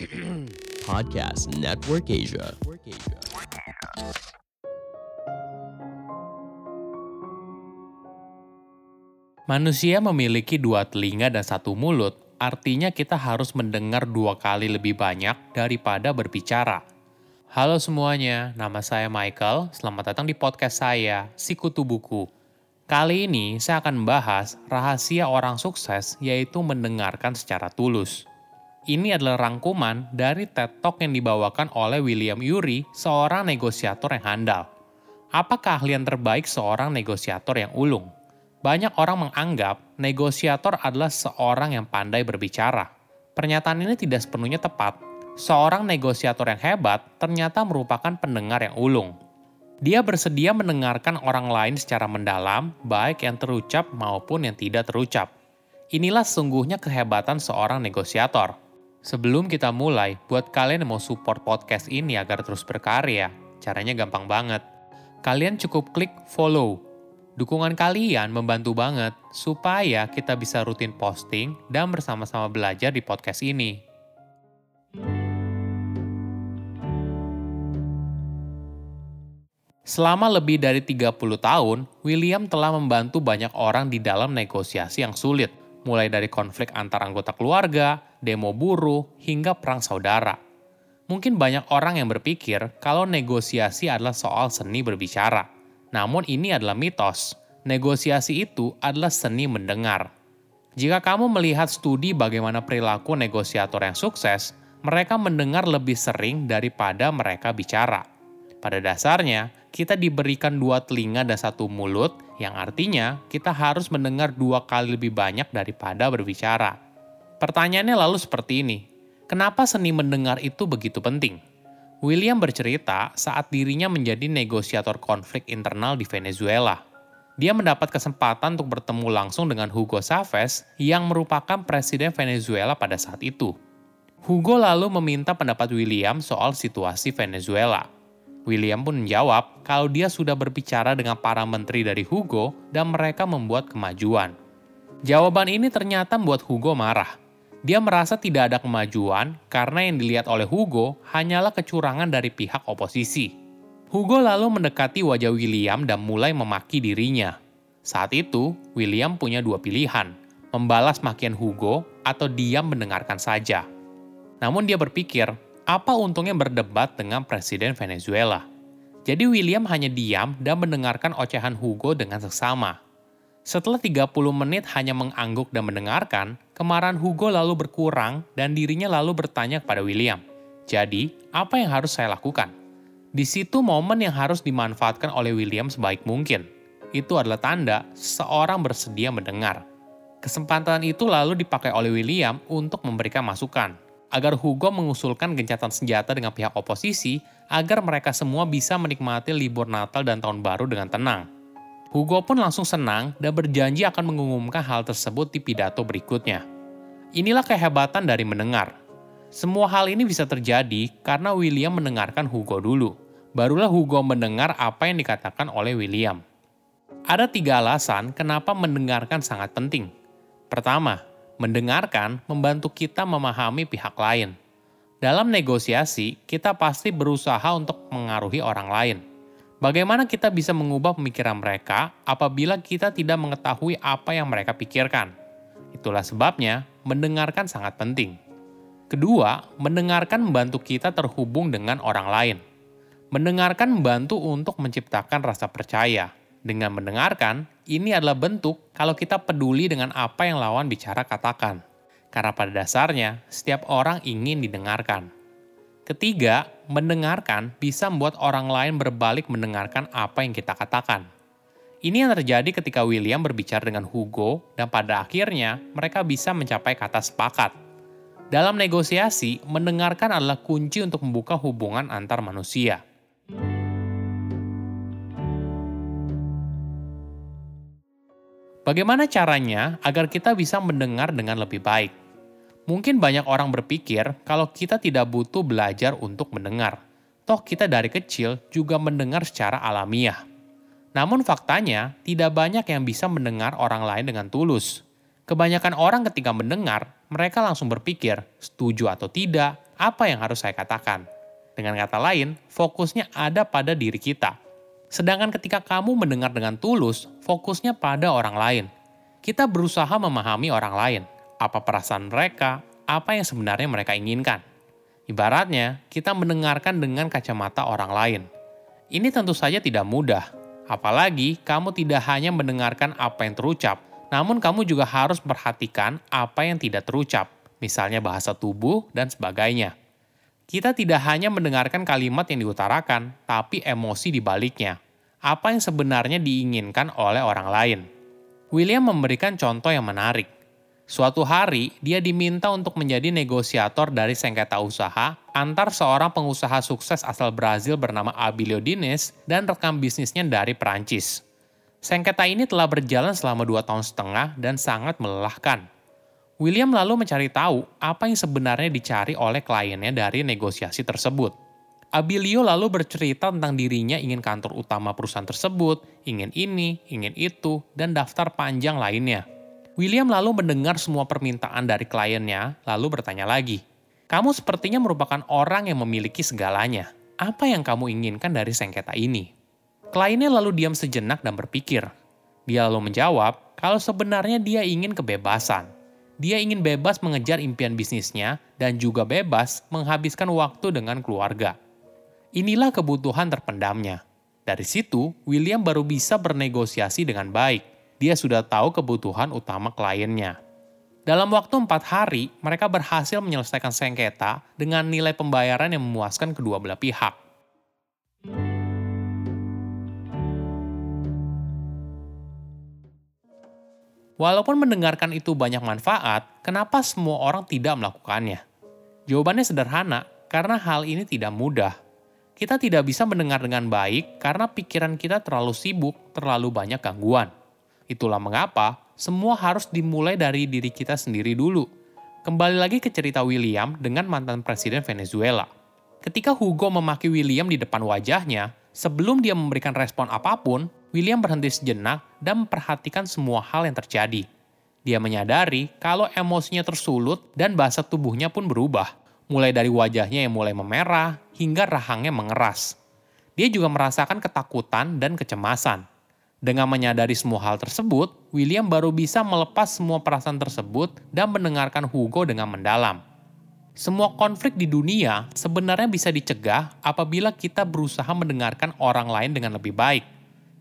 Podcast Network Asia. Manusia memiliki dua telinga dan satu mulut, artinya kita harus mendengar dua kali lebih banyak daripada berbicara. Halo semuanya, nama saya Michael. Selamat datang di podcast saya, Sikutu Buku. Kali ini saya akan membahas rahasia orang sukses yaitu mendengarkan secara tulus. Ini adalah rangkuman dari TED Talk yang dibawakan oleh William Ury, seorang negosiator yang handal. Apa keahlian terbaik seorang negosiator yang ulung? Banyak orang menganggap negosiator adalah seorang yang pandai berbicara. Pernyataan ini tidak sepenuhnya tepat. Seorang negosiator yang hebat ternyata merupakan pendengar yang ulung. Dia bersedia mendengarkan orang lain secara mendalam, baik yang terucap maupun yang tidak terucap. Inilah sesungguhnya kehebatan seorang negosiator. Sebelum kita mulai, buat kalian yang mau support podcast ini agar terus berkarya, caranya gampang banget. Kalian cukup klik follow Dukungan kalian membantu banget supaya kita bisa rutin posting dan bersama-sama belajar di podcast ini. Selama lebih dari 30 tahun, William telah membantu banyak orang di dalam negosiasi yang sulit, mulai dari konflik antar anggota keluarga, demo buruh, hingga perang saudara. Mungkin banyak orang yang berpikir kalau negosiasi adalah soal seni berbicara – namun ini adalah mitos. Negosiasi itu adalah seni mendengar. Jika kamu melihat studi bagaimana perilaku negosiator yang sukses, mereka mendengar lebih sering daripada mereka bicara. Pada dasarnya, kita diberikan dua telinga dan satu mulut, yang artinya kita harus mendengar dua kali lebih banyak daripada berbicara. Pertanyaannya lalu seperti ini: kenapa seni mendengar itu begitu penting? William bercerita saat dirinya menjadi negosiator konflik internal di Venezuela. Dia mendapat kesempatan untuk bertemu langsung dengan Hugo Chavez yang merupakan presiden Venezuela pada saat itu. Hugo lalu meminta pendapat William soal situasi Venezuela. William pun menjawab kalau dia sudah berbicara dengan para menteri dari Hugo dan mereka membuat kemajuan. Jawaban ini ternyata membuat Hugo marah dia merasa tidak ada kemajuan karena yang dilihat oleh Hugo hanyalah kecurangan dari pihak oposisi. Hugo lalu mendekati wajah William dan mulai memaki dirinya. Saat itu, William punya dua pilihan, membalas makian Hugo atau diam mendengarkan saja. Namun dia berpikir, apa untungnya berdebat dengan Presiden Venezuela? Jadi William hanya diam dan mendengarkan ocehan Hugo dengan seksama. Setelah 30 menit hanya mengangguk dan mendengarkan, kemarahan Hugo lalu berkurang dan dirinya lalu bertanya kepada William, "Jadi, apa yang harus saya lakukan?" Di situ momen yang harus dimanfaatkan oleh William sebaik mungkin. Itu adalah tanda seorang bersedia mendengar. Kesempatan itu lalu dipakai oleh William untuk memberikan masukan, agar Hugo mengusulkan gencatan senjata dengan pihak oposisi agar mereka semua bisa menikmati libur Natal dan Tahun Baru dengan tenang. Hugo pun langsung senang dan berjanji akan mengumumkan hal tersebut di pidato berikutnya. Inilah kehebatan dari mendengar. Semua hal ini bisa terjadi karena William mendengarkan Hugo dulu. Barulah Hugo mendengar apa yang dikatakan oleh William. Ada tiga alasan kenapa mendengarkan sangat penting. Pertama, mendengarkan membantu kita memahami pihak lain. Dalam negosiasi, kita pasti berusaha untuk mengaruhi orang lain Bagaimana kita bisa mengubah pemikiran mereka apabila kita tidak mengetahui apa yang mereka pikirkan? Itulah sebabnya mendengarkan sangat penting. Kedua, mendengarkan membantu kita terhubung dengan orang lain. Mendengarkan membantu untuk menciptakan rasa percaya. Dengan mendengarkan, ini adalah bentuk kalau kita peduli dengan apa yang lawan bicara katakan. Karena pada dasarnya, setiap orang ingin didengarkan. Ketiga, mendengarkan bisa membuat orang lain berbalik mendengarkan apa yang kita katakan. Ini yang terjadi ketika William berbicara dengan Hugo dan pada akhirnya mereka bisa mencapai kata sepakat. Dalam negosiasi, mendengarkan adalah kunci untuk membuka hubungan antar manusia. Bagaimana caranya agar kita bisa mendengar dengan lebih baik? Mungkin banyak orang berpikir kalau kita tidak butuh belajar untuk mendengar. Toh kita dari kecil juga mendengar secara alamiah. Namun faktanya, tidak banyak yang bisa mendengar orang lain dengan tulus. Kebanyakan orang ketika mendengar, mereka langsung berpikir, setuju atau tidak, apa yang harus saya katakan. Dengan kata lain, fokusnya ada pada diri kita. Sedangkan ketika kamu mendengar dengan tulus, fokusnya pada orang lain. Kita berusaha memahami orang lain, apa perasaan mereka, apa yang sebenarnya mereka inginkan. Ibaratnya, kita mendengarkan dengan kacamata orang lain. Ini tentu saja tidak mudah, apalagi kamu tidak hanya mendengarkan apa yang terucap, namun kamu juga harus memperhatikan apa yang tidak terucap, misalnya bahasa tubuh dan sebagainya. Kita tidak hanya mendengarkan kalimat yang diutarakan, tapi emosi di baliknya. Apa yang sebenarnya diinginkan oleh orang lain. William memberikan contoh yang menarik. Suatu hari, dia diminta untuk menjadi negosiator dari sengketa usaha antar seorang pengusaha sukses asal Brazil bernama Abilio Dines dan rekam bisnisnya dari Perancis. Sengketa ini telah berjalan selama dua tahun setengah dan sangat melelahkan. William lalu mencari tahu apa yang sebenarnya dicari oleh kliennya dari negosiasi tersebut. Abilio lalu bercerita tentang dirinya ingin kantor utama perusahaan tersebut, ingin ini, ingin itu, dan daftar panjang lainnya. William lalu mendengar semua permintaan dari kliennya, lalu bertanya lagi, "Kamu sepertinya merupakan orang yang memiliki segalanya. Apa yang kamu inginkan dari sengketa ini?" Kliennya lalu diam sejenak dan berpikir. Dia lalu menjawab kalau sebenarnya dia ingin kebebasan. Dia ingin bebas mengejar impian bisnisnya dan juga bebas menghabiskan waktu dengan keluarga. Inilah kebutuhan terpendamnya. Dari situ, William baru bisa bernegosiasi dengan baik. Dia sudah tahu kebutuhan utama kliennya. Dalam waktu empat hari, mereka berhasil menyelesaikan sengketa dengan nilai pembayaran yang memuaskan kedua belah pihak. Walaupun mendengarkan itu banyak manfaat, kenapa semua orang tidak melakukannya? Jawabannya sederhana, karena hal ini tidak mudah. Kita tidak bisa mendengar dengan baik karena pikiran kita terlalu sibuk, terlalu banyak gangguan. Itulah mengapa semua harus dimulai dari diri kita sendiri dulu. Kembali lagi ke cerita William dengan mantan presiden Venezuela. Ketika Hugo memaki William di depan wajahnya, sebelum dia memberikan respon apa pun, William berhenti sejenak dan memperhatikan semua hal yang terjadi. Dia menyadari kalau emosinya tersulut dan bahasa tubuhnya pun berubah, mulai dari wajahnya yang mulai memerah hingga rahangnya mengeras. Dia juga merasakan ketakutan dan kecemasan. Dengan menyadari semua hal tersebut, William baru bisa melepas semua perasaan tersebut dan mendengarkan Hugo dengan mendalam. Semua konflik di dunia sebenarnya bisa dicegah apabila kita berusaha mendengarkan orang lain dengan lebih baik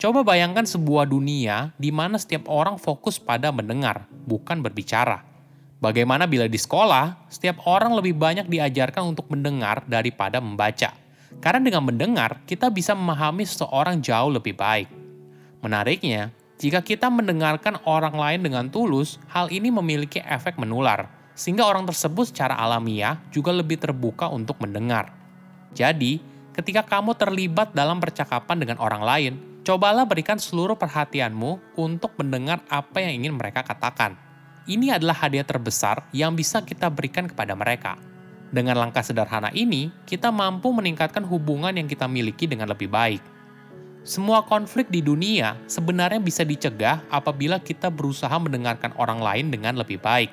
Coba bayangkan sebuah dunia di mana setiap orang fokus pada mendengar, bukan berbicara. Bagaimana bila di sekolah, setiap orang lebih banyak diajarkan untuk mendengar daripada membaca? Karena dengan mendengar, kita bisa memahami seseorang jauh lebih baik. Menariknya, jika kita mendengarkan orang lain dengan tulus, hal ini memiliki efek menular, sehingga orang tersebut secara alamiah juga lebih terbuka untuk mendengar. Jadi, ketika kamu terlibat dalam percakapan dengan orang lain, Cobalah berikan seluruh perhatianmu untuk mendengar apa yang ingin mereka katakan. Ini adalah hadiah terbesar yang bisa kita berikan kepada mereka. Dengan langkah sederhana ini, kita mampu meningkatkan hubungan yang kita miliki dengan lebih baik. Semua konflik di dunia sebenarnya bisa dicegah apabila kita berusaha mendengarkan orang lain dengan lebih baik,